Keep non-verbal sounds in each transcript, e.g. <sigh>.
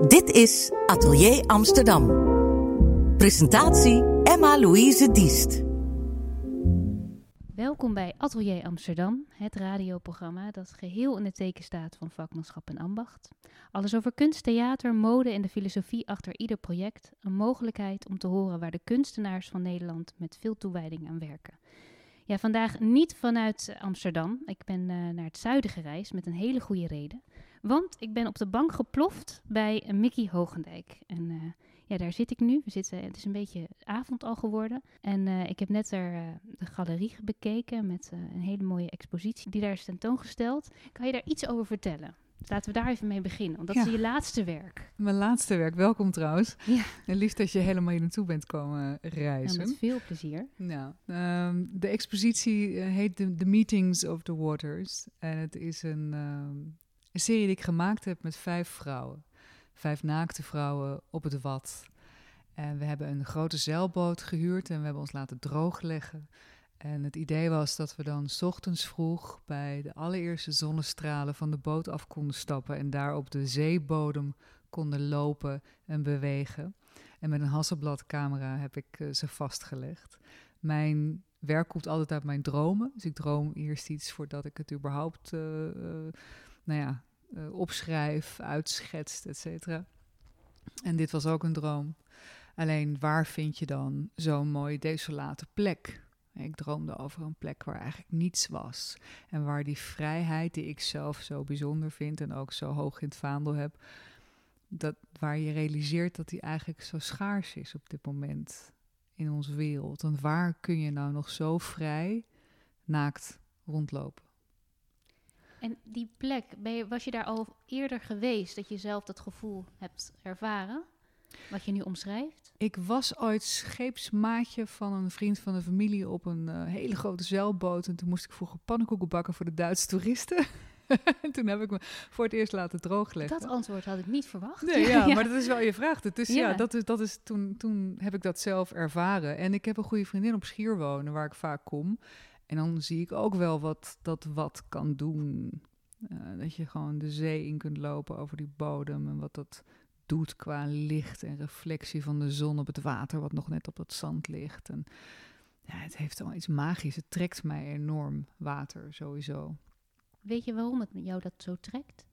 Dit is Atelier Amsterdam. Presentatie Emma-Louise Diest. Welkom bij Atelier Amsterdam, het radioprogramma dat geheel in het teken staat van vakmanschap en ambacht. Alles over kunst, theater, mode en de filosofie achter ieder project. Een mogelijkheid om te horen waar de kunstenaars van Nederland met veel toewijding aan werken. Ja, vandaag niet vanuit Amsterdam. Ik ben uh, naar het zuiden gereisd met een hele goede reden. Want ik ben op de bank geploft bij Mickey Hogendijk. En uh, ja, daar zit ik nu. We zitten, het is een beetje avond al geworden. En uh, ik heb net er, uh, de galerie bekeken met een hele mooie expositie die daar is tentoongesteld. Kan je daar iets over vertellen? Laten we daar even mee beginnen, want dat ja. is je laatste werk. Mijn laatste werk, welkom trouwens. Ja. En lief dat je helemaal hier naartoe bent komen reizen. Ja, met veel plezier. Nou, um, de expositie heet The, the, Meetings of the Waters. En het is een, um, een serie die ik gemaakt heb met vijf vrouwen. Vijf naakte vrouwen op het wat. En we hebben een grote zeilboot gehuurd en we hebben ons laten droogleggen. En het idee was dat we dan ochtends vroeg bij de allereerste zonnestralen van de boot af konden stappen en daar op de zeebodem konden lopen en bewegen. En met een Hasselblad-camera heb ik uh, ze vastgelegd. Mijn werk komt altijd uit mijn dromen. Dus ik droom eerst iets voordat ik het überhaupt uh, uh, nou ja, opschrijf, uitschetst, et cetera. En dit was ook een droom. Alleen waar vind je dan zo'n mooie desolate plek? Ik droomde over een plek waar eigenlijk niets was. En waar die vrijheid, die ik zelf zo bijzonder vind en ook zo hoog in het vaandel heb, dat, waar je realiseert dat die eigenlijk zo schaars is op dit moment in onze wereld. Want waar kun je nou nog zo vrij naakt rondlopen? En die plek, ben je, was je daar al eerder geweest dat je zelf dat gevoel hebt ervaren? Wat je nu omschrijft? Ik was ooit scheepsmaatje van een vriend van de familie op een uh, hele grote zeilboot. En toen moest ik vroeger pannenkoeken bakken voor de Duitse toeristen. <laughs> en toen heb ik me voor het eerst laten droogleggen. Dat antwoord had ik niet verwacht. Nee, ja, ja, <laughs> maar dat is wel je vraag. Is, ja. ja. dat is, dat is toen, toen heb ik dat zelf ervaren. En ik heb een goede vriendin op Schier wonen, waar ik vaak kom. En dan zie ik ook wel wat dat wat kan doen. Uh, dat je gewoon de zee in kunt lopen over die bodem en wat dat doet qua licht en reflectie van de zon op het water, wat nog net op dat zand ligt. En ja, het heeft al iets magisch. Het trekt mij enorm, water sowieso. Weet je waarom het jou dat zo trekt?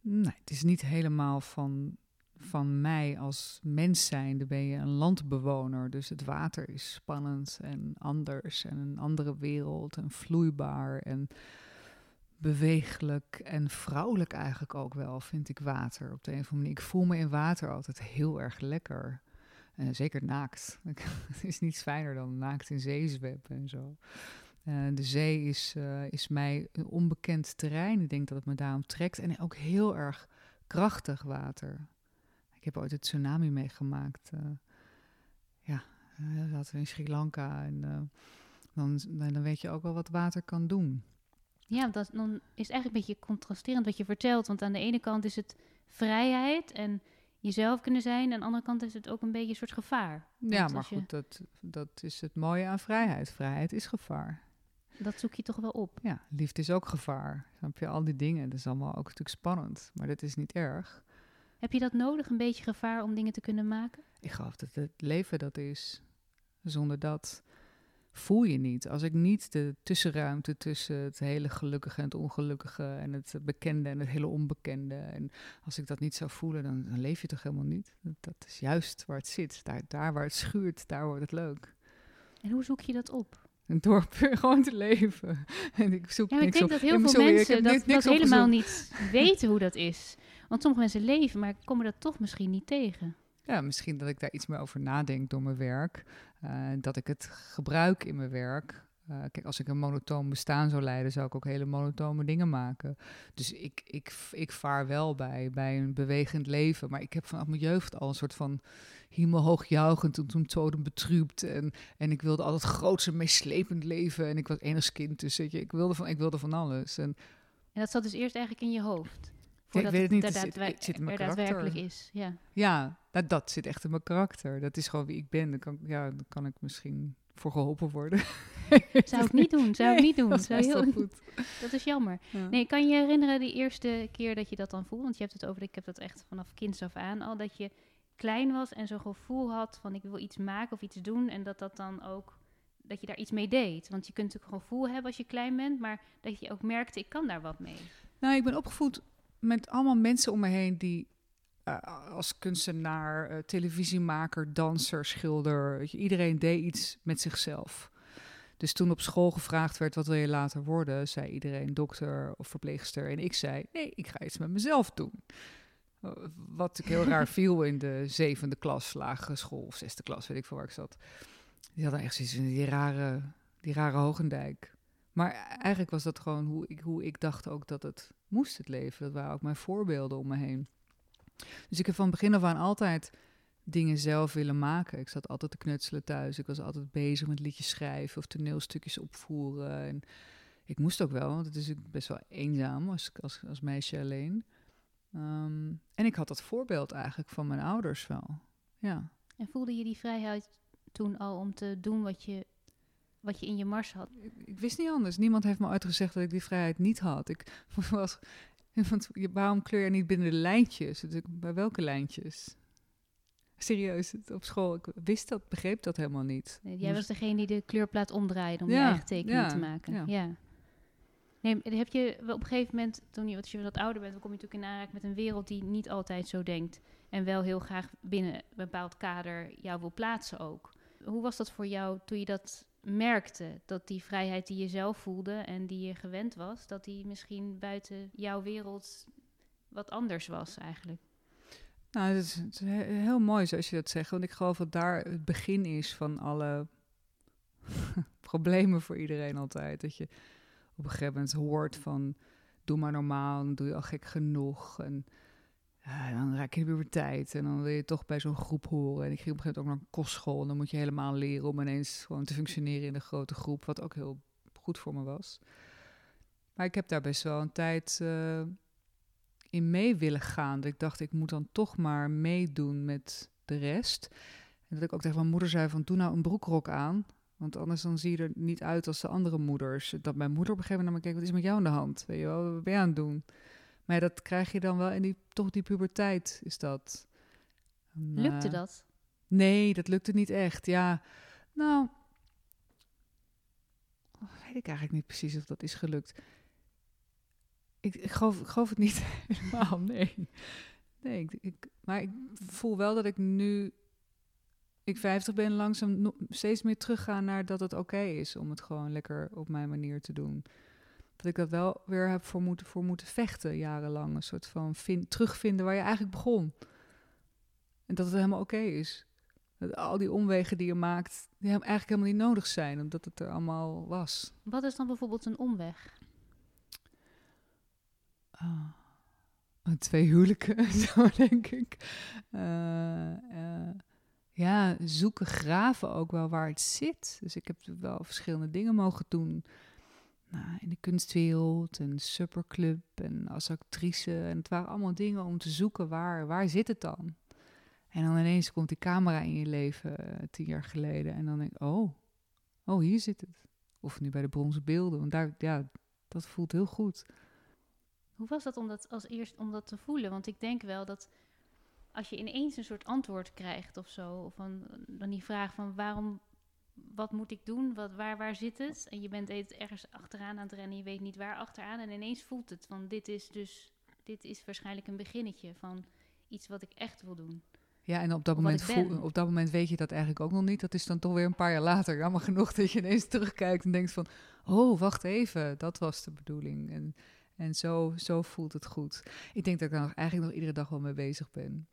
Nee, het is niet helemaal van, van mij als mens zijnde ben je een landbewoner. Dus het water is spannend en anders en een andere wereld en vloeibaar en beweeglijk en vrouwelijk eigenlijk ook wel, vind ik water op de een of andere manier. Ik voel me in water altijd heel erg lekker. En zeker naakt. <laughs> Het is niets fijner dan naakt in zeezweb en zo. Uh, de zee is, uh, is mij een onbekend terrein. Ik denk dat het me daarom trekt. En ook heel erg krachtig water. Ik heb ooit het tsunami meegemaakt. Uh, ja, zaten we in Sri Lanka. En dan, dan weet je ook wel wat water kan doen. Ja, dat, dan is het eigenlijk een beetje contrasterend wat je vertelt. Want aan de ene kant is het vrijheid en jezelf kunnen zijn. En aan de andere kant is het ook een beetje een soort gevaar. Ja, maar goed, dat, dat is het mooie aan vrijheid. Vrijheid is gevaar. Dat zoek je toch wel op? Ja, liefde is ook gevaar. Snap je, al die dingen. Dat is allemaal ook natuurlijk spannend. Maar dat is niet erg. Heb je dat nodig, een beetje gevaar om dingen te kunnen maken? Ik geloof dat het leven dat is. Zonder dat voel je niet. Als ik niet de tussenruimte tussen het hele gelukkige en het ongelukkige en het bekende en het hele onbekende. En als ik dat niet zou voelen, dan, dan leef je toch helemaal niet. Dat, is juist waar het zit. Daar, daar waar het schuurt, daar wordt het leuk. En hoe zoek je dat op? Een dorp <laughs> gewoon te leven. En ik zoek ja, ik niks denk op. dat heel veel sorry, mensen dat, dat helemaal niet weten hoe dat is. Want sommige mensen leven, maar komen dat toch misschien niet tegen. Ja, misschien dat ik daar iets meer over nadenk door mijn werk. Uh, dat ik het gebruik in mijn werk. Uh, kijk, als ik een monotoon bestaan zou leiden, zou ik ook hele monotone dingen maken. Dus ik, ik, ik vaar wel bij, bij een bewegend leven. Maar ik heb vanaf mijn jeugd al een soort van hemelhoog juichend en toen totem betrübt. En, en ik wilde altijd groots en meeslepend leven. En ik was enigskind, dus weet je, ik wilde van, ik wilde van alles. En, en dat zat dus eerst eigenlijk in je hoofd? Ik weet het niet, het, het, het zit in mijn er karakter. is. Ja, ja dat, dat zit echt in mijn karakter. Dat is gewoon wie ik ben. Dan kan, ja, dan kan ik misschien voor geholpen worden. <laughs> Zou ik niet doen, zou ik niet doen. Dat Zou is heel- goed. <laughs> dat is jammer. Ja. Nee, kan je herinneren die eerste keer dat je dat dan voelde? Want je hebt het over, ik heb dat echt vanaf kinds af aan al, dat je klein was en zo'n gevoel had van ik wil iets maken of iets doen en dat dat dan ook, dat je daar iets mee deed. Want je kunt natuurlijk een gevoel hebben als je klein bent, maar dat je ook merkte ik kan daar wat mee. Nou, ik ben opgevoed met allemaal mensen om me heen die eh, als kunstenaar, eh, televisiemaker, danser, schilder, weet je, iedereen deed iets met zichzelf. Dus toen op school gevraagd werd wat wil je later worden, zei iedereen dokter of verpleegster. En ik zei, nee, ik ga iets met mezelf doen. Eh, Wat ik heel raar <laughs> viel in de zevende klas, lagere school of zesde klas, weet ik veel waar ik zat. Die hadden echt zoiets van die rare, die rare Hogendijk. Maar eigenlijk was dat gewoon hoe ik, hoe ik dacht ook dat het moest, het leven. Dat waren ook mijn voorbeelden om me heen. Dus ik heb van begin af aan altijd dingen zelf willen maken. Ik zat altijd te knutselen thuis. Ik was altijd bezig met liedjes schrijven of toneelstukjes opvoeren. En ik moest ook wel, want het is best wel eenzaam als, als, als meisje alleen. Ehm, en ik had dat voorbeeld eigenlijk van mijn ouders wel. Ja. En voelde je die vrijheid toen al om te doen wat je, wat je in je mars had? Ik, ik wist niet anders. Niemand heeft me uitgezegd dat ik die vrijheid niet had. Ik <laughs> was, want waarom kleur je niet binnen de lijntjes? Dus ik- Bij welke lijntjes? Serieus, op school, ik wist dat, begreep dat helemaal niet. Nee, jij Moest- was degene die de kleurplaat omdraaide om Ja, je eigen tekening ja, te maken. ja. Ja. Nee, heb je op een gegeven moment, toen je, als je wat ouder bent, dan kom je natuurlijk in aanraking met een wereld die niet altijd zo denkt. En wel heel graag binnen een bepaald kader jou wil plaatsen ook. Hoe was dat voor jou toen je dat merkte? Dat die vrijheid die je zelf voelde en die je gewend was, dat die misschien buiten jouw wereld wat anders was eigenlijk? Nou, het is, heel mooi zoals je dat zegt. Want ik geloof dat daar het begin is van alle <laughs> problemen voor iedereen altijd. Dat je op een gegeven moment hoort van... doe maar normaal, doe je al gek genoeg. En dan raak je de puberteit en dan wil je toch bij zo'n groep horen. En ik ging op een gegeven moment ook naar een kostschool. En dan moet je helemaal leren om ineens gewoon te functioneren in een grote groep. Wat ook heel goed voor me was. Maar ik heb daar best wel een tijd... eh, in mee willen gaan. Dat ik dacht, ik moet dan toch maar meedoen met de rest. En dat ik ook tegen mijn moeder zei van, doe nou een broekrok aan. Want anders dan zie je er niet uit als de andere moeders. Dat mijn moeder op een gegeven moment naar me keek, wat is met jou aan de hand? Weet je wel, wat ben je aan het doen? Maar dat krijg je dan wel in die, toch die puberteit is dat. En, Lukte dat? Nee, dat lukte niet echt. Ja, nou, weet ik eigenlijk niet precies of dat is gelukt. Ik, ik, geloof, ik geloof het niet <laughs> helemaal, nee. Nee, ik, ik, maar ik voel wel dat ik nu, ik 50 ben, langzaam no- steeds meer terugga naar dat het oké is om het gewoon lekker op mijn manier te doen. Dat ik dat wel weer heb voor moeten, voor moeten vechten jarenlang. Een soort van vind, terugvinden waar je eigenlijk begon. En dat het helemaal oké is. Dat al die omwegen die je maakt, die eigenlijk helemaal niet nodig zijn, omdat het er allemaal was. Wat is dan bijvoorbeeld een omweg? Ah. Uh, twee huwelijken, <laughs> zo denk ik. Eh, eh, ja, zoeken, graven ook wel waar het zit. Dus ik heb wel verschillende dingen mogen doen. Nou, in de kunstwereld en superclub en als actrice. En het waren allemaal dingen om te zoeken waar, waar zit het dan? En dan ineens komt die camera in je leven eh, tien jaar geleden. En dan denk ik, oh, oh, hier zit het. Of nu bij de bronzen beelden. Want daar, ja, dat voelt heel goed. Hoe was dat om dat als eerst om dat te voelen? Want ik denk wel dat als je ineens een soort antwoord krijgt of zo, of een, dan die vraag van waarom, wat moet ik doen, wat, waar, waar zit het? En je bent ergens achteraan aan het rennen, je weet niet waar achteraan. En ineens voelt het van dit is dus, dit is waarschijnlijk een beginnetje van iets wat ik echt wil doen. Ja, en op dat, moment voel, op dat moment weet je dat eigenlijk ook nog niet. Dat is dan toch weer een paar jaar later. Jammer genoeg dat je ineens terugkijkt en denkt van... Oh, wacht even, dat was de bedoeling. En, en zo, zo voelt het goed. Ik denk dat ik daar nog, eigenlijk nog iedere dag wel mee bezig ben.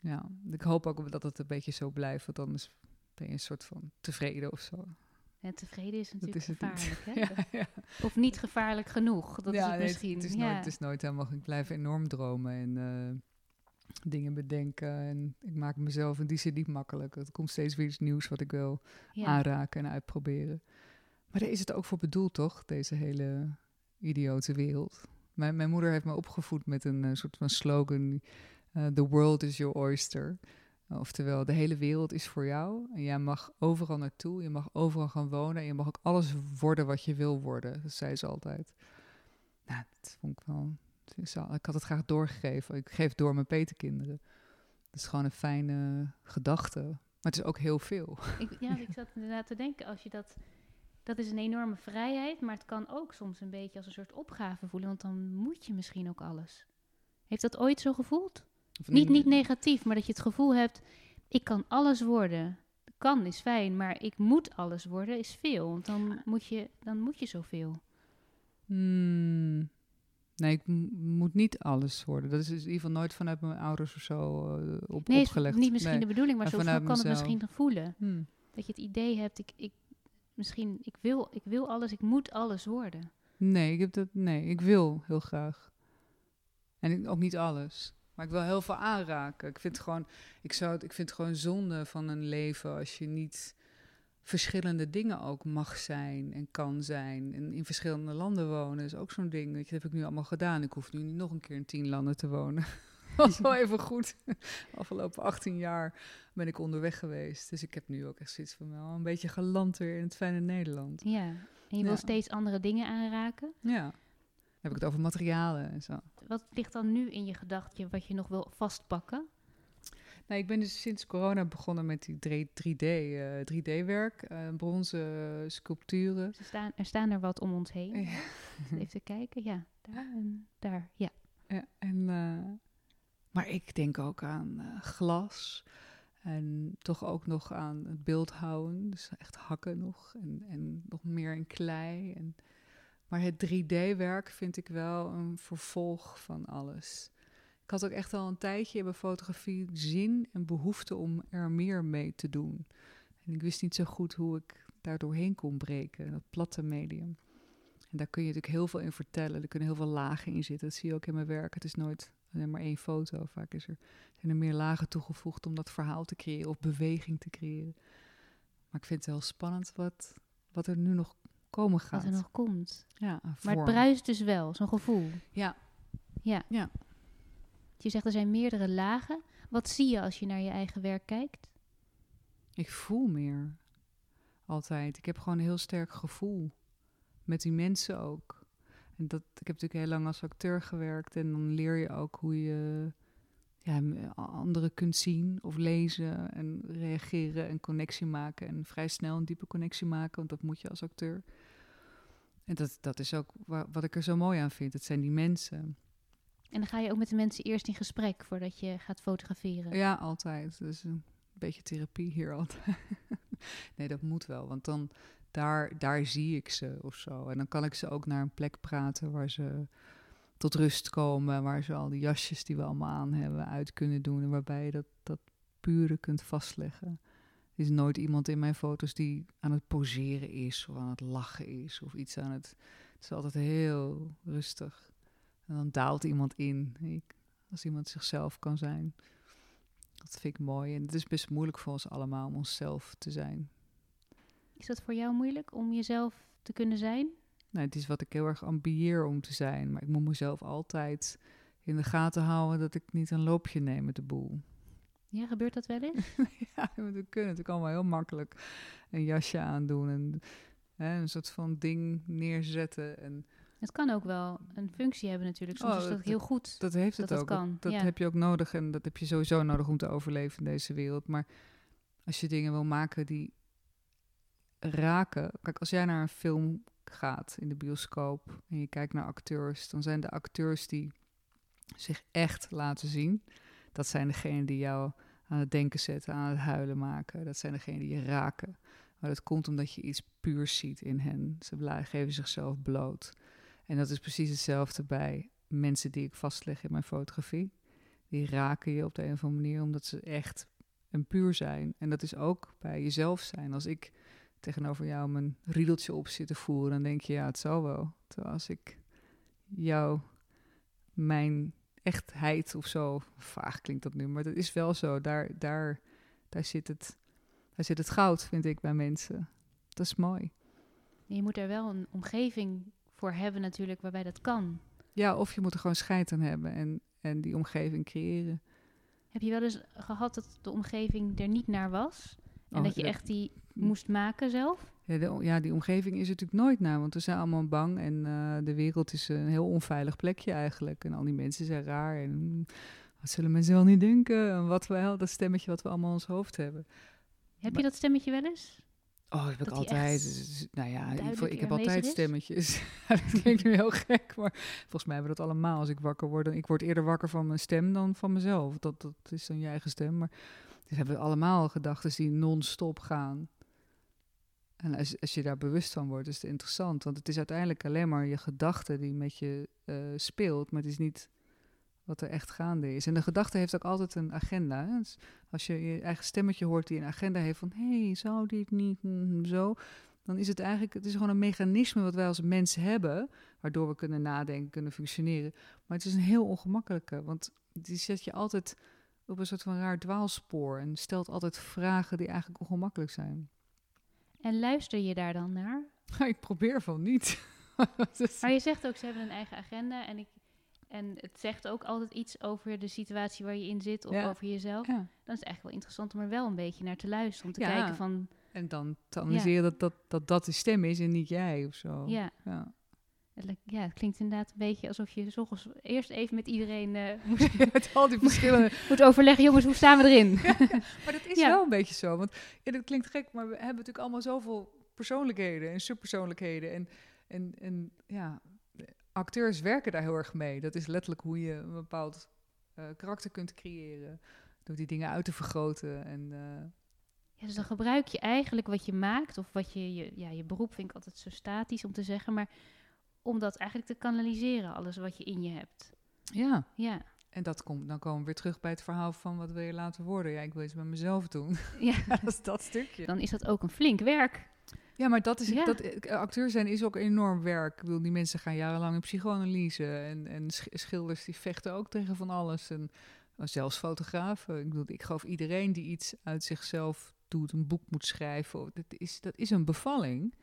Ja, ik hoop ook dat het een beetje zo blijft. Want anders ben je een soort van tevreden of zo. En tevreden is natuurlijk is het niet. gevaarlijk, hè? <laughs> Ja, ja. Of niet gevaarlijk genoeg, dat is ja, het nee, misschien. Het, is nooit, het is nooit helemaal... Ik blijf enorm dromen en eh, dingen bedenken. En ik maak mezelf in die zin niet makkelijk. Er komt steeds weer iets nieuws wat ik wil aanraken en uitproberen. Maar daar is het ook voor bedoeld, toch? Deze hele idiote wereld. Mijn, mijn moeder heeft me opgevoed met een eh, soort van slogan: eh, The world is your oyster. Oftewel, de hele wereld is voor jou en jij mag overal naartoe, je mag overal gaan wonen en je mag ook alles worden wat je wil worden. Dat zei ze altijd. Nou, dat vond ik wel. Ik had het graag doorgegeven. Ik geef door mijn petekinderen. Dat is gewoon een fijne gedachte. Maar het is ook heel veel. Ik, ja, ik zat inderdaad te denken, als je dat dat is een enorme vrijheid, maar het kan ook soms een beetje als een soort opgave voelen, want dan moet je misschien ook alles. Heeft dat ooit zo gevoeld? Niet, niet negatief, maar dat je het gevoel hebt, ik kan alles worden. Kan is fijn, maar ik moet alles worden is veel, want dan moet je, dan moet je zoveel. Hmm. Nee, ik moet niet alles worden. Dat is in ieder geval nooit vanuit mijn ouders of zo uh, op, nee, opgelegd. Nee, niet misschien de bedoeling, maar zo kan mezelf. het misschien voelen. Hmm. Dat je het idee hebt, ik, ik, misschien, ik wil, ik wil alles, ik moet alles worden. Nee, ik heb dat, nee, ik wil heel graag. En ik, ook niet alles. Maar ik wil heel veel aanraken. Ik vind, gewoon, ik, zou het, ik vind het gewoon zonde van een leven als je niet verschillende dingen ook mag zijn en kan zijn. En in verschillende landen wonen is ook zo'n ding. Dat heb ik nu allemaal gedaan. Ik hoef nu niet nog een keer in tien landen te wonen. <laughs> was wel even goed. <laughs> Afgelopen 18 jaar ben ik onderweg geweest. Dus ik heb nu ook echt zoiets van wel een beetje geland weer in het fijne Nederland. Ja, en je wil steeds andere dingen aanraken. Ja. Heb ik het over materialen en zo. Wat ligt dan nu in je gedachtje wat je nog wil vastpakken? Nou, ik ben dus sinds corona begonnen met die 3D, uh, 3D-werk, uh, bronzen sculpturen. Er staan, er staan er wat om ons heen. Even te kijken, ja, daar en daar, ja. ja en uh, maar ik denk ook aan glas. En toch ook nog aan het beeldhouden. Dus echt hakken nog. En, en nog meer in klei. En, maar het 3D-werk vind ik wel een vervolg van alles. Ik had ook echt al een tijdje in mijn fotografie zin en behoefte om er meer mee te doen. En ik wist niet zo goed hoe ik daar doorheen kon breken, dat platte medium. En daar kun je natuurlijk heel veel in vertellen. Er kunnen heel veel lagen in zitten. Dat zie je ook in mijn werk. Het is nooit alleen maar één foto. Vaak is er, zijn er meer lagen toegevoegd om dat verhaal te creëren of beweging te creëren. Maar ik vind het wel spannend wat, wat er nu nog komen gaat. Wat er nog komt. Ja, maar het bruist dus wel, zo'n gevoel. Ja. Ja. ja. Je zegt er zijn meerdere lagen. Wat zie je als je naar je eigen werk kijkt? Ik voel meer. Altijd. Ik heb gewoon een heel sterk gevoel. Met die mensen ook. En dat, ik heb natuurlijk heel lang als acteur gewerkt en dan leer je ook hoe je ja, anderen kunt zien of lezen en reageren en connectie maken. En vrij snel een diepe connectie maken, want dat moet je als acteur. En dat, dat is ook wat ik er zo mooi aan vind. Het zijn die mensen. En dan ga je ook met de mensen eerst in gesprek voordat je gaat fotograferen? Ja, altijd. Dus een beetje therapie hier altijd. <laughs> nee, dat moet wel, want dan daar, daar zie ik ze of zo. En dan kan ik ze ook naar een plek praten waar ze tot rust komen, waar ze al die jasjes die we allemaal aan hebben uit kunnen doen en waarbij je dat, dat pure kunt vastleggen. Er is nooit iemand in mijn foto's die aan het poseren is of aan het lachen is of iets aan het. Het is altijd heel rustig. En dan daalt iemand in. Ik, als iemand zichzelf kan zijn. Dat vind ik mooi. En het is best moeilijk voor ons allemaal om onszelf te zijn. Is dat voor jou moeilijk om jezelf te kunnen zijn? Nee, het is wat ik heel erg ambieer om te zijn. Maar ik moet mezelf altijd in de gaten houden dat ik niet een loopje neem met de boel. Ja, gebeurt dat wel eens? <laughs> ja, we kunnen natuurlijk allemaal heel makkelijk een jasje aandoen en hè, een soort van ding neerzetten. En het kan ook wel een functie hebben natuurlijk. Soms oh, is dat, heel goed. Dat heeft het ook. kan. Dat, heb je ook nodig en dat heb je sowieso nodig om te overleven in deze wereld. Maar als je dingen wil maken die raken. Kijk, als jij naar een film gaat in de bioscoop en je kijkt naar acteurs, dan zijn de acteurs die zich echt laten zien. Dat zijn degenen die jou aan het denken zetten, aan het huilen maken. Dat zijn degenen die je raken. Maar dat komt omdat je iets puurs ziet in hen. Ze geven zichzelf bloot. En dat is precies hetzelfde bij mensen die ik vastleg in mijn fotografie. Die raken je op de een of andere manier omdat ze echt en puur zijn. En dat is ook bij jezelf zijn. Als ik tegenover jou mijn riedeltje op zitten voeren, dan denk je, ja, het zal wel. Terwijl als ik jou, mijn echtheid of zo, vaag klinkt dat nu, maar dat is wel zo. Daar, daar, daar, zit het, daar zit het goud, vind ik, bij mensen. Dat is mooi. Je moet er wel een omgeving voor hebben natuurlijk, waarbij dat kan. Ja, of je moet er gewoon scheid aan hebben en, en die omgeving creëren. Heb je wel eens gehad dat de omgeving er niet naar was? En Oh, dat je echt die moest maken zelf? Ja, de- ja, die omgeving is er natuurlijk nooit naar, want we zijn allemaal bang en eh, de wereld is een heel onveilig plekje eigenlijk. En al die mensen zijn raar en wat zullen mensen wel niet denken? En wat we, dat stemmetje wat we allemaal in ons hoofd hebben. Heb Maar- je dat stemmetje wel eens? Oh, heb ik Dat die altijd. Nou ja, ik heb altijd stemmetjes. <laughs> Dat klinkt nu heel gek, maar volgens mij hebben we dat allemaal als ik wakker word. Ik word eerder wakker van mijn stem dan van mezelf. Dat, dat is dan je eigen stem. Maar dus hebben we allemaal gedachten die non-stop gaan. En als, als je daar bewust van wordt, is het interessant. Want het is uiteindelijk alleen maar je gedachte die met je eh, speelt. Maar het is niet wat er echt gaande is. En de gedachte heeft ook altijd een agenda. Dus als je je eigen stemmetje hoort die een agenda heeft van... hé, hey, zou dit niet mm, zo? Dan is het eigenlijk... Het is gewoon een mechanisme wat wij als mens hebben... waardoor we kunnen nadenken, kunnen functioneren. Maar het is een heel ongemakkelijke. Want die zet je altijd op een soort van raar dwaalspoor... en stelt altijd vragen die eigenlijk ongemakkelijk zijn. En luister je daar dan naar? <laughs> ik probeer van niet. <laughs> Dus- Maar je zegt ook, ze hebben een eigen agenda. En, ik, en het zegt ook altijd iets over de situatie waar je in zit of Ja. over jezelf. ja. Dan is het eigenlijk wel interessant om er wel een beetje naar te luisteren. Om te Ja. kijken van, En dan te analyseren dat, dat, dat dat de stem is en niet jij of zo. ja, ja. het, klinkt inderdaad een beetje alsof je 's ochtends eerst even met iedereen eh, <laughs> moet, Met al die verschillende <laughs> moet overleggen. Jongens, hoe staan we erin? Maar dat is <laughs> wel een beetje zo. Want ja, dat klinkt gek, maar we hebben natuurlijk allemaal zoveel persoonlijkheden en subpersoonlijkheden. En, en, en ja, acteurs werken daar heel erg mee. Dat is letterlijk hoe je een bepaald eh, karakter kunt creëren. Door die dingen uit te vergroten. En, eh, Ja, dus dan gebruik je eigenlijk wat je maakt, of wat je, je, ja, je beroep vind ik altijd zo statisch om te zeggen, maar om dat eigenlijk te kanaliseren, alles wat je in je hebt. ja, Ja, en dat komt, dan komen we weer terug bij het verhaal van wat wil je laten worden. Ja, ik wil iets met mezelf doen. <laughs> ja. <laughs> dat is dat stukje. dan is dat ook een flink werk. Ja, maar dat is, Ja. dat, eh, acteur zijn is ook enorm werk. Ik bedoel, die mensen gaan jarenlang in psychoanalyse. En, en sch- schilders die vechten ook tegen van alles. En eh, zelfs fotografen. Ik bedoel, ik geloof iedereen die iets uit zichzelf doet, een boek moet schrijven. Dat is, dat is een bevalling.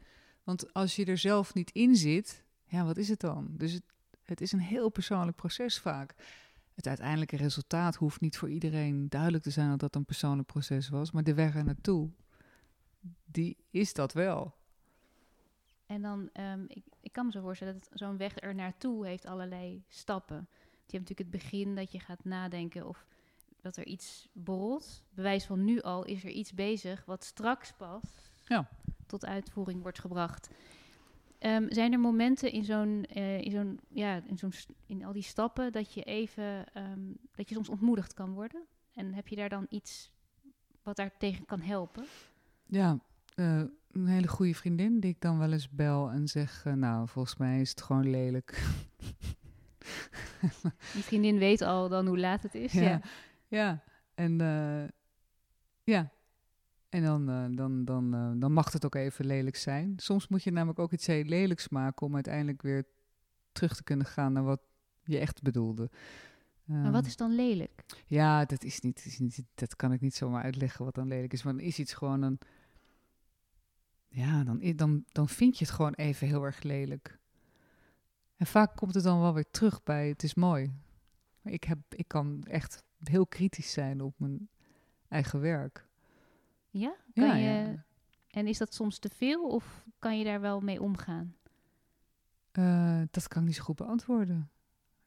Want als je er zelf niet in zit, ja, wat is het dan? Dus het, het is een heel persoonlijk proces vaak. Het uiteindelijke resultaat hoeft niet voor iedereen duidelijk te zijn dat dat een persoonlijk proces was. Maar de weg er naartoe, die is dat wel. En dan, ehm, ik, ik kan me zo voorstellen dat zo'n weg er naartoe heeft allerlei stappen. Je hebt natuurlijk het begin dat je gaat nadenken of dat er iets borrelt. Bewijs van nu al is er iets bezig wat straks pas Ja. tot uitvoering wordt gebracht. Ehm, zijn er momenten in zo'n, eh, in zo'n, ja, in zo'n, in al die stappen dat je even, ehm, dat je soms ontmoedigd kan worden? En heb je daar dan iets wat daar tegen kan helpen? Ja, eh, een hele goede vriendin die ik dan wel eens bel en zeg... eh, nou, volgens mij is het gewoon lelijk. Die vriendin weet al dan hoe laat het is. Ja. ja. ja, en ja... En dan, eh, dan, dan, eh, dan mag het ook even lelijk zijn. Soms moet je namelijk ook iets heel lelijks maken... om uiteindelijk weer terug te kunnen gaan naar wat je echt bedoelde. Maar Ehm, wat is dan lelijk? Ja, dat is niet, is niet, dat kan ik niet zomaar uitleggen wat dan lelijk is. Maar dan is iets gewoon een. Ja, dan, dan, dan vind je het gewoon even heel erg lelijk. En vaak komt het dan wel weer terug bij het is mooi. Maar ik, heb, ik kan echt heel kritisch zijn op mijn eigen werk. Ja? Kan Ja, je, ja. En is dat soms te veel of kan je daar wel mee omgaan? Eh, dat kan ik niet zo goed beantwoorden.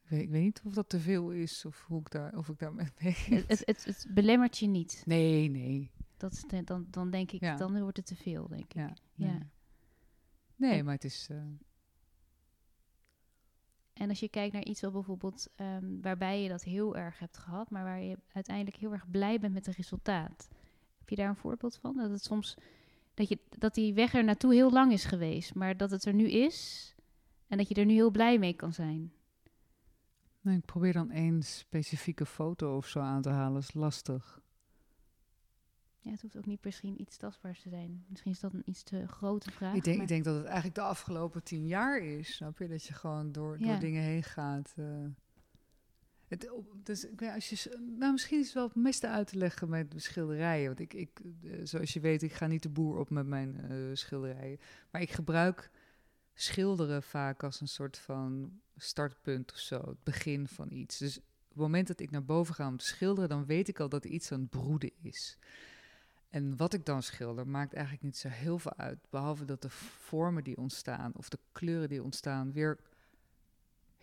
Ik weet, ik weet niet of dat te veel is of hoe ik daar, of ik daar mee. <laughs> Het, het, het, het belemmert je niet. Nee, nee. Dat is dan, dan denk ik, Ja. dan wordt het te veel, denk ik. Ja, Ja. nee. Nee, maar het is. eh, En als je kijkt naar iets wat bijvoorbeeld ehm, waarbij je dat heel erg hebt gehad, maar waar je uiteindelijk heel erg blij bent met het resultaat. Heb je daar een voorbeeld van? Dat het soms dat, je, dat die weg er naartoe heel lang is geweest, maar dat het er nu is en dat je er nu heel blij mee kan zijn. Nee, ik probeer dan één specifieke foto of zo aan te halen. is lastig. Ja, het hoeft ook niet misschien iets tastbaars te zijn. Misschien is dat een iets te grote vraag. ik, denk, ik denk dat het eigenlijk de afgelopen tien jaar is. Snap je? Dat je gewoon door, Ja. door dingen heen gaat. eh. Op- dus als je, nou, misschien is het wel het beste uit te leggen met schilderijen. Want ik, ik, eh, zoals je weet, ik ga niet de boer op met mijn eh, schilderijen. Maar ik gebruik schilderen vaak als een soort van startpunt of zo. Het begin van iets. Dus het moment dat ik naar boven ga om te schilderen, dan weet ik al dat iets aan het broeden is. En wat ik dan schilder, maakt eigenlijk niet zo heel veel uit. Behalve dat de vormen die ontstaan, of de kleuren die ontstaan, weer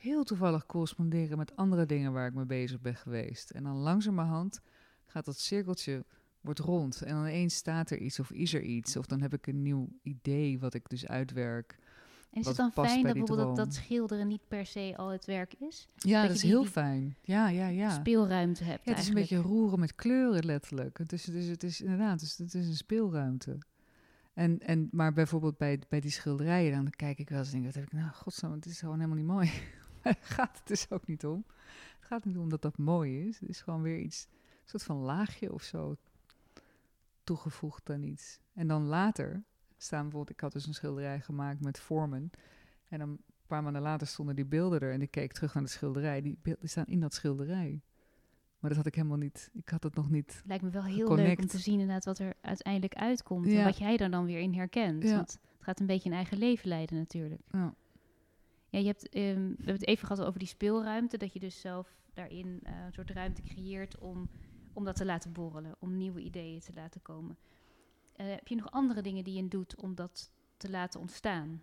heel toevallig corresponderen met andere dingen waar ik mee bezig ben geweest. En dan langzamerhand gaat dat cirkeltje wordt rond. En dan ineens staat er iets of is er iets. Of dan heb ik een nieuw idee wat ik dus uitwerk. En is het dan fijn dat bijvoorbeeld dat, schilderen niet per se al het werk is? Ja, Dat is die- heel fijn. Ja, ja, ja. Speelruimte hebt Ja, het is een beetje roeren met kleuren letterlijk. Het is, het is, het is inderdaad, het is, het is een speelruimte. En, en, maar bijvoorbeeld bij, bij die schilderijen, dan kijk ik wel eens en denk, wat heb ik nou, godsnaam, het is gewoon helemaal niet mooi. <laughs> Gaat het dus ook niet om. Het gaat niet om dat dat mooi is. Het is gewoon weer iets, een soort van laagje of zo toegevoegd aan iets. En dan later staan bijvoorbeeld, ik had dus een schilderij gemaakt met vormen. En dan een paar maanden later stonden die beelden er en ik keek terug naar de schilderij. Die beelden staan in dat schilderij. Maar dat had ik helemaal niet, ik had het nog niet. Lijkt me wel heel leuk om te zien inderdaad wat er uiteindelijk uitkomt. En wat jij daar dan weer in herkent. Ja. Want het gaat een beetje een eigen leven leiden natuurlijk. Ja. Ja, je hebt, ehm, we hebben het even gehad over die speelruimte. Dat je dus zelf daarin eh, een soort ruimte creëert om, om dat te laten borrelen. Om nieuwe ideeën te laten komen. Eh, heb je nog andere dingen die je doet om dat te laten ontstaan?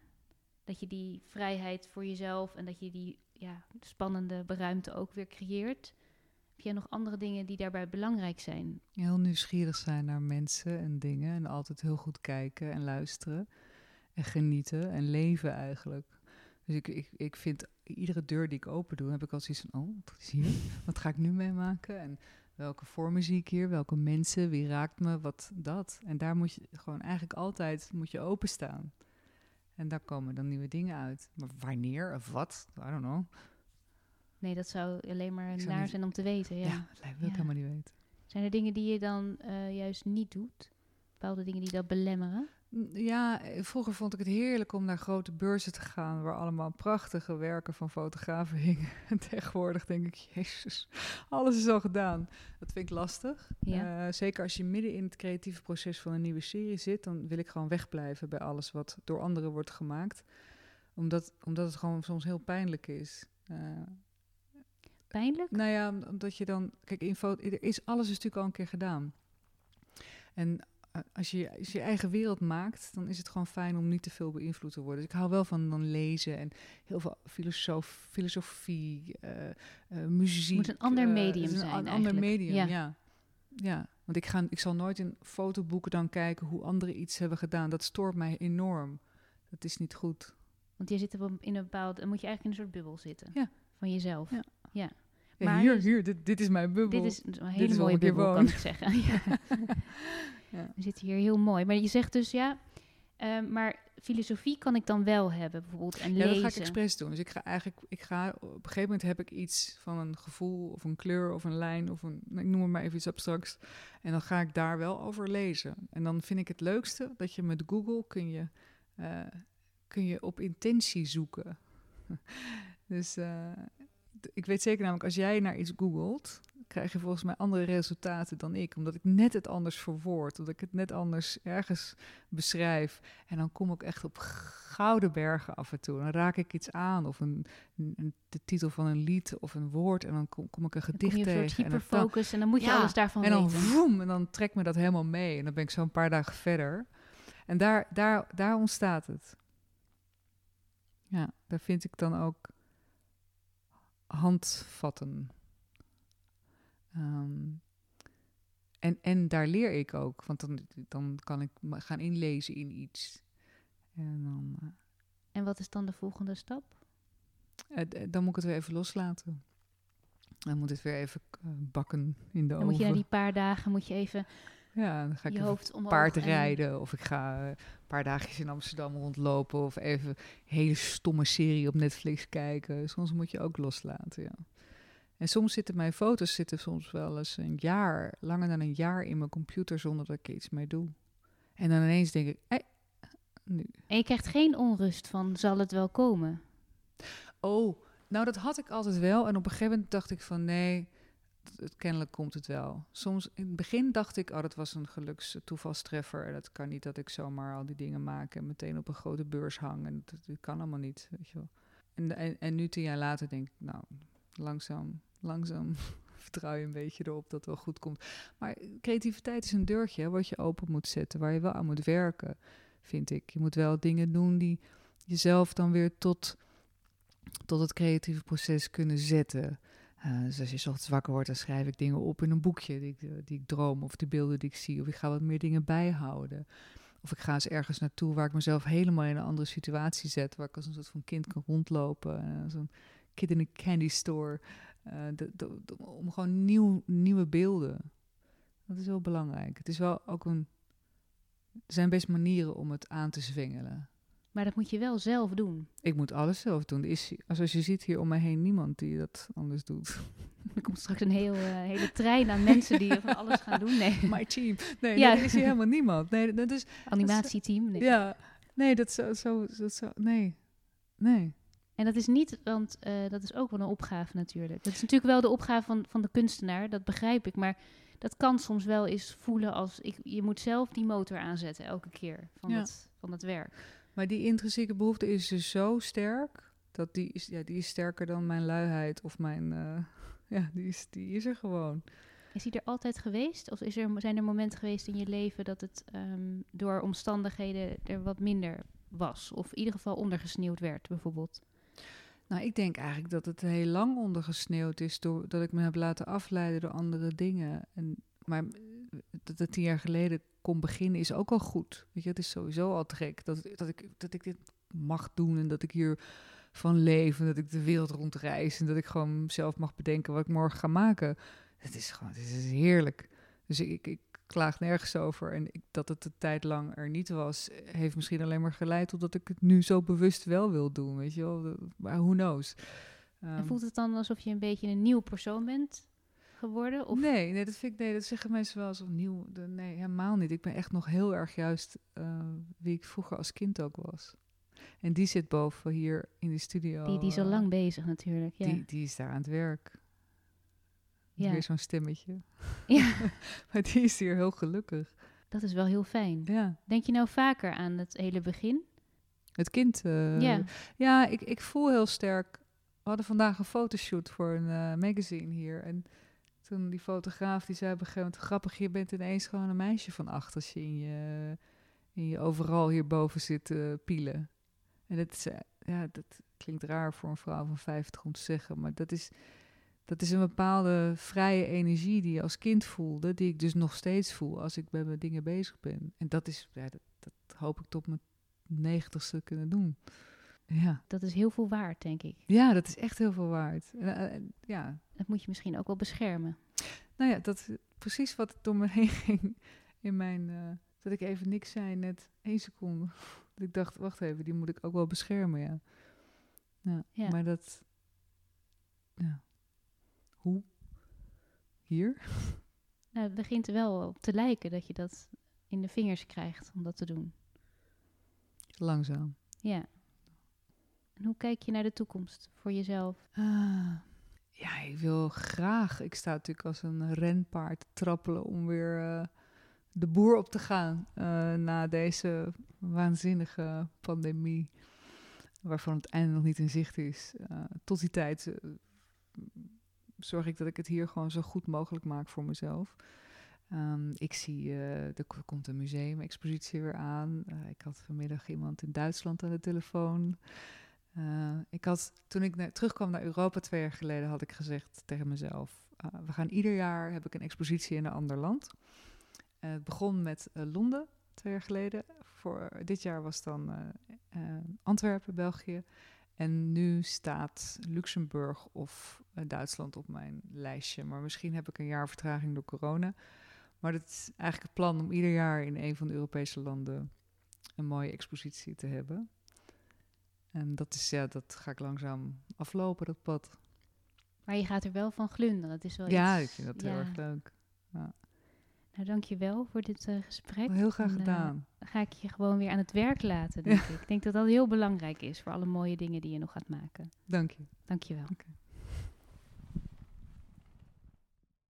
Dat je die vrijheid voor jezelf en dat je die ja, spannende ruimte ook weer creëert. Heb jij nog andere dingen die daarbij belangrijk zijn? Heel nieuwsgierig zijn naar mensen en dingen. En altijd heel goed kijken en luisteren. En genieten en leven eigenlijk. Dus ik, ik, ik vind iedere deur die ik open doe, heb ik al zoiets van: oh, wat is hier? <laughs> Wat ga ik nu meemaken? En welke vormen zie ik hier? Welke mensen? Wie raakt me? Wat dat? En daar moet je gewoon eigenlijk altijd moet je openstaan. En daar komen dan nieuwe dingen uit. Maar wanneer of wat? I don't know. Nee, dat zou alleen maar zou naar niet- zijn om te weten. Ja. Ja, dat lijkt me Ja. helemaal niet weten. Zijn er dingen die je dan eh, juist niet doet? Bepaalde dingen die dat belemmeren? Ja, eh, vroeger vond ik het heerlijk om naar grote beurzen te gaan... waar allemaal prachtige werken van fotografen <laughs> hingen. En tegenwoordig denk ik, jezus, alles is al gedaan. Dat vind ik lastig. Ja. Eh, zeker als je midden in het creatieve proces van een nieuwe serie zit... dan wil ik gewoon wegblijven bij alles wat door anderen wordt gemaakt. Omdat, omdat het gewoon soms heel pijnlijk is. Eh, Pijnlijk? nou ja, om- omdat je dan... Kijk, in foto, er is alles is natuurlijk al een keer gedaan. En als je, als je eigen wereld maakt, dan is het gewoon fijn om niet te veel beïnvloed te worden. Dus ik hou wel van dan lezen en heel veel filosof, filosofie, eh, eh, muziek. moet een ander eh, medium het een zijn an- ander medium, Ja. ja. ja. want ik, ga, ik zal nooit in fotoboeken dan kijken hoe anderen iets hebben gedaan. Dat stoort mij enorm. Dat is niet goed. Want je zit een, in een bepaald... Dan moet je eigenlijk in een soort bubbel zitten. Ja. Van jezelf. Ja. Ja. Ja, Maar hier, hier, dit, dit is mijn bubbel. Dit is een hele mooie bubbel, kan ik zeggen. <laughs> ja. <laughs> Ja. We zitten hier heel mooi. Maar je zegt dus ja... ehm, maar filosofie kan ik dan wel hebben, bijvoorbeeld. En Ja, lezen. dat ga ik expres doen. Dus ik ga eigenlijk, ik ga, op een gegeven moment heb ik iets van een gevoel of een kleur of een lijn of een, ik noem het maar even iets abstracts. En dan ga ik daar wel over lezen. En dan vind ik het leukste dat je met Google kun je, eh, kun je op intentie zoeken. <laughs> dus eh, ik weet zeker namelijk, als jij naar iets googelt, krijg je volgens mij andere resultaten dan ik. Omdat ik net het anders verwoord, omdat ik het net anders ergens beschrijf. En dan kom ik echt op gouden bergen af en toe. Dan raak ik iets aan of een, een- de titel van een lied of een woord en dan kom, kom ik een Dan gedicht kom je een soort en dan- hyperfocus en dan moet je Ja, alles daarvan en dan weten. vroom, en dan trekt me dat helemaal mee. En dan ben ik zo een paar dagen verder. En daar, daar, daar ontstaat het. Ja, daar vind ik dan ook handvatten. Ehm, en, en daar leer ik ook, want dan, dan kan ik gaan inlezen in iets. En dan, eh, En wat is dan de volgende stap? eh, dan moet ik het weer even loslaten. Dan moet het weer even eh, bakken in de Dan oven. moet je na die paar dagen moet je even Ja, dan ga ik hoofd paard en- rijden. Of ik ga een paar dagjes in Amsterdam rondlopen. Of even een hele stomme serie op Netflix kijken. Soms moet je ook loslaten, ja. En soms zitten mijn foto's zitten soms wel eens een jaar, langer dan een jaar in mijn computer zonder dat ik er iets mee doe. En dan ineens denk ik, hé, nu. En je krijgt geen onrust van, zal het wel komen? Oh, nou dat had ik altijd wel. En op een gegeven moment dacht ik van nee, het, kennelijk komt het wel. Soms in het begin dacht ik, oh dat was een geluks toevalstreffer. En dat kan niet dat ik zomaar al die dingen maak en meteen op een grote beurs hang. En dat, kan allemaal niet, weet je wel. En, en, nu tien jaar later denk ik, nou, langzaam langzaam <laughs> vertrouw je een beetje erop dat het wel goed komt. Maar creativiteit is een deurtje wat je open moet zetten, waar je wel aan moet werken, vind ik. Je moet wel dingen doen die jezelf dan weer tot, tot het creatieve proces kunnen zetten. Uh, dus als je ochtends wakker wordt, dan schrijf ik dingen op in een boekje die ik, eh, die ik droom, of de beelden die ik zie, of ik ga wat meer dingen bijhouden. Of ik ga eens ergens naartoe waar ik mezelf helemaal in een andere situatie zet, waar ik als een soort van kind kan rondlopen, uh, zo'n kid in een candy store, om gewoon nieuw, nieuwe beelden. Dat is heel belangrijk. Het is wel ook een, er zijn best manieren om het aan te zwengelen. Maar dat moet je wel zelf doen. Ik moet alles zelf doen. is, zoals je ziet hier om mij heen niemand die dat anders doet. <laughs> Er komt straks een heel, uh, hele trein aan mensen die van alles gaan doen. Nee. <laughs> My team. Nee, ja. nee, is hier helemaal niemand. Nee, dat is... Animatieteam. Nee. Ja. Nee, dat zo, zo, dat zo... Nee. Nee. En dat is niet, want uh, dat is ook wel een opgave natuurlijk. Dat is natuurlijk wel de opgave van, van de kunstenaar, dat begrijp ik. Maar dat kan soms wel eens voelen als... Ik, je moet zelf die motor aanzetten elke keer van, ja. het, van het werk. Maar die intrinsieke behoefte is dus zo sterk. Dat die is, ja, die is sterker dan mijn luiheid of mijn. Uh, <laughs> ja, die is, die is er gewoon. Is die er altijd geweest? Of is er, zijn er momenten geweest in je leven dat het um, door omstandigheden er wat minder was? Of in ieder geval ondergesneeuwd werd, bijvoorbeeld? Nou, ik denk eigenlijk dat het heel lang ondergesneeuwd is doordat ik me heb laten afleiden door andere dingen. En, maar dat het tien jaar geleden kon beginnen is ook al goed. Weet je, het is sowieso al trek dat, dat, ik, dat ik dit mag doen en dat ik hier van leef en dat ik de wereld rondreis en dat ik gewoon zelf mag bedenken wat ik morgen ga maken. Het is gewoon, het is heerlijk. Dus ik, ik klaag nergens over. En ik, dat het een tijd lang er niet was, heeft misschien alleen maar geleid tot dat ik het nu zo bewust wel wil doen. Weet je wel, maar who knows. Um, en voelt het dan alsof je een beetje een nieuw persoon bent? Geworden? Of? Nee, nee, dat vind ik nee, dat zeggen mensen wel als nieuw. De, nee, helemaal niet. Ik ben echt nog heel erg juist uh, wie ik vroeger als kind ook was. En die zit boven hier in de studio. Die, die is al lang bezig natuurlijk. Ja. Die, die is daar aan het werk. Ja. Weer zo'n stemmetje. Ja. <laughs> maar die is hier heel gelukkig. Dat is wel heel fijn. Ja. Denk je nou vaker aan het hele begin? Het kind? Uh, ja. Ja, ik, ik voel heel sterk. We hadden vandaag een fotoshoot voor een uh, magazine hier. En die fotograaf die zei op een gegeven moment, grappig, je bent ineens gewoon een meisje van acht als je in je, in je overal hierboven zit uh, pielen. En dat, is, eh, ja, dat klinkt raar voor een vrouw van 50 om te zeggen, maar dat is, dat is een bepaalde vrije energie die je als kind voelde, die ik dus nog steeds voel als ik bij mijn dingen bezig ben. En dat is, ja, dat, dat hoop ik tot mijn negentigste kunnen doen. Ja. Dat is heel veel waard, denk ik. Ja, dat is echt heel veel waard. Uh, ja. Dat moet je misschien ook wel beschermen. Nou ja, dat is precies wat door me heen <laughs> ging in mijn... Uh, dat ik even niks zei, net één seconde. <laughs> Dat ik dacht, wacht even, die moet ik ook wel beschermen, ja. Ja, ja. maar dat... Ja. Hoe? Hier? <laughs> Nou, het begint er wel op te lijken dat je dat in de vingers krijgt om dat te doen. Langzaam. Ja. Hoe kijk je naar de toekomst voor jezelf? Ah, ja, ik wil graag. Ik sta natuurlijk als een renpaard trappelen om weer uh, de boer op te gaan uh, na deze waanzinnige pandemie, waarvan het einde nog niet in zicht is. Uh, tot die tijd zorg ik dat ik het hier gewoon zo goed mogelijk maak voor mezelf. Um, ik zie, er komt een museum-expositie weer aan. ik had vanmiddag iemand in Duitsland aan de telefoon. Uh, ik had, toen ik naar, terugkwam naar Europa twee jaar geleden, had ik gezegd tegen mezelf: uh, we gaan ieder jaar heb ik een expositie in een ander land. Uh, het begon met Londen twee jaar geleden. Voor dit jaar was dan Antwerpen, België. En nu staat Luxemburg of Duitsland op mijn lijstje. Maar misschien heb ik een jaar vertraging door corona. Maar het is eigenlijk het plan om ieder jaar in een van de Europese landen een mooie expositie te hebben. En dat, is, ja, dat ga ik langzaam aflopen, dat pad. Maar je gaat er wel van glunderen. Dat is wel ja, iets, ik vind dat heel erg leuk. Ja. Nou, dank je wel voor dit uh, gesprek. Heel graag en, uh, gedaan. Dan ga ik je gewoon weer aan het werk laten, <laughs> denk ik. Ik denk dat dat heel belangrijk is voor alle mooie dingen die je nog gaat maken. Dank je. Dank je wel. Okay.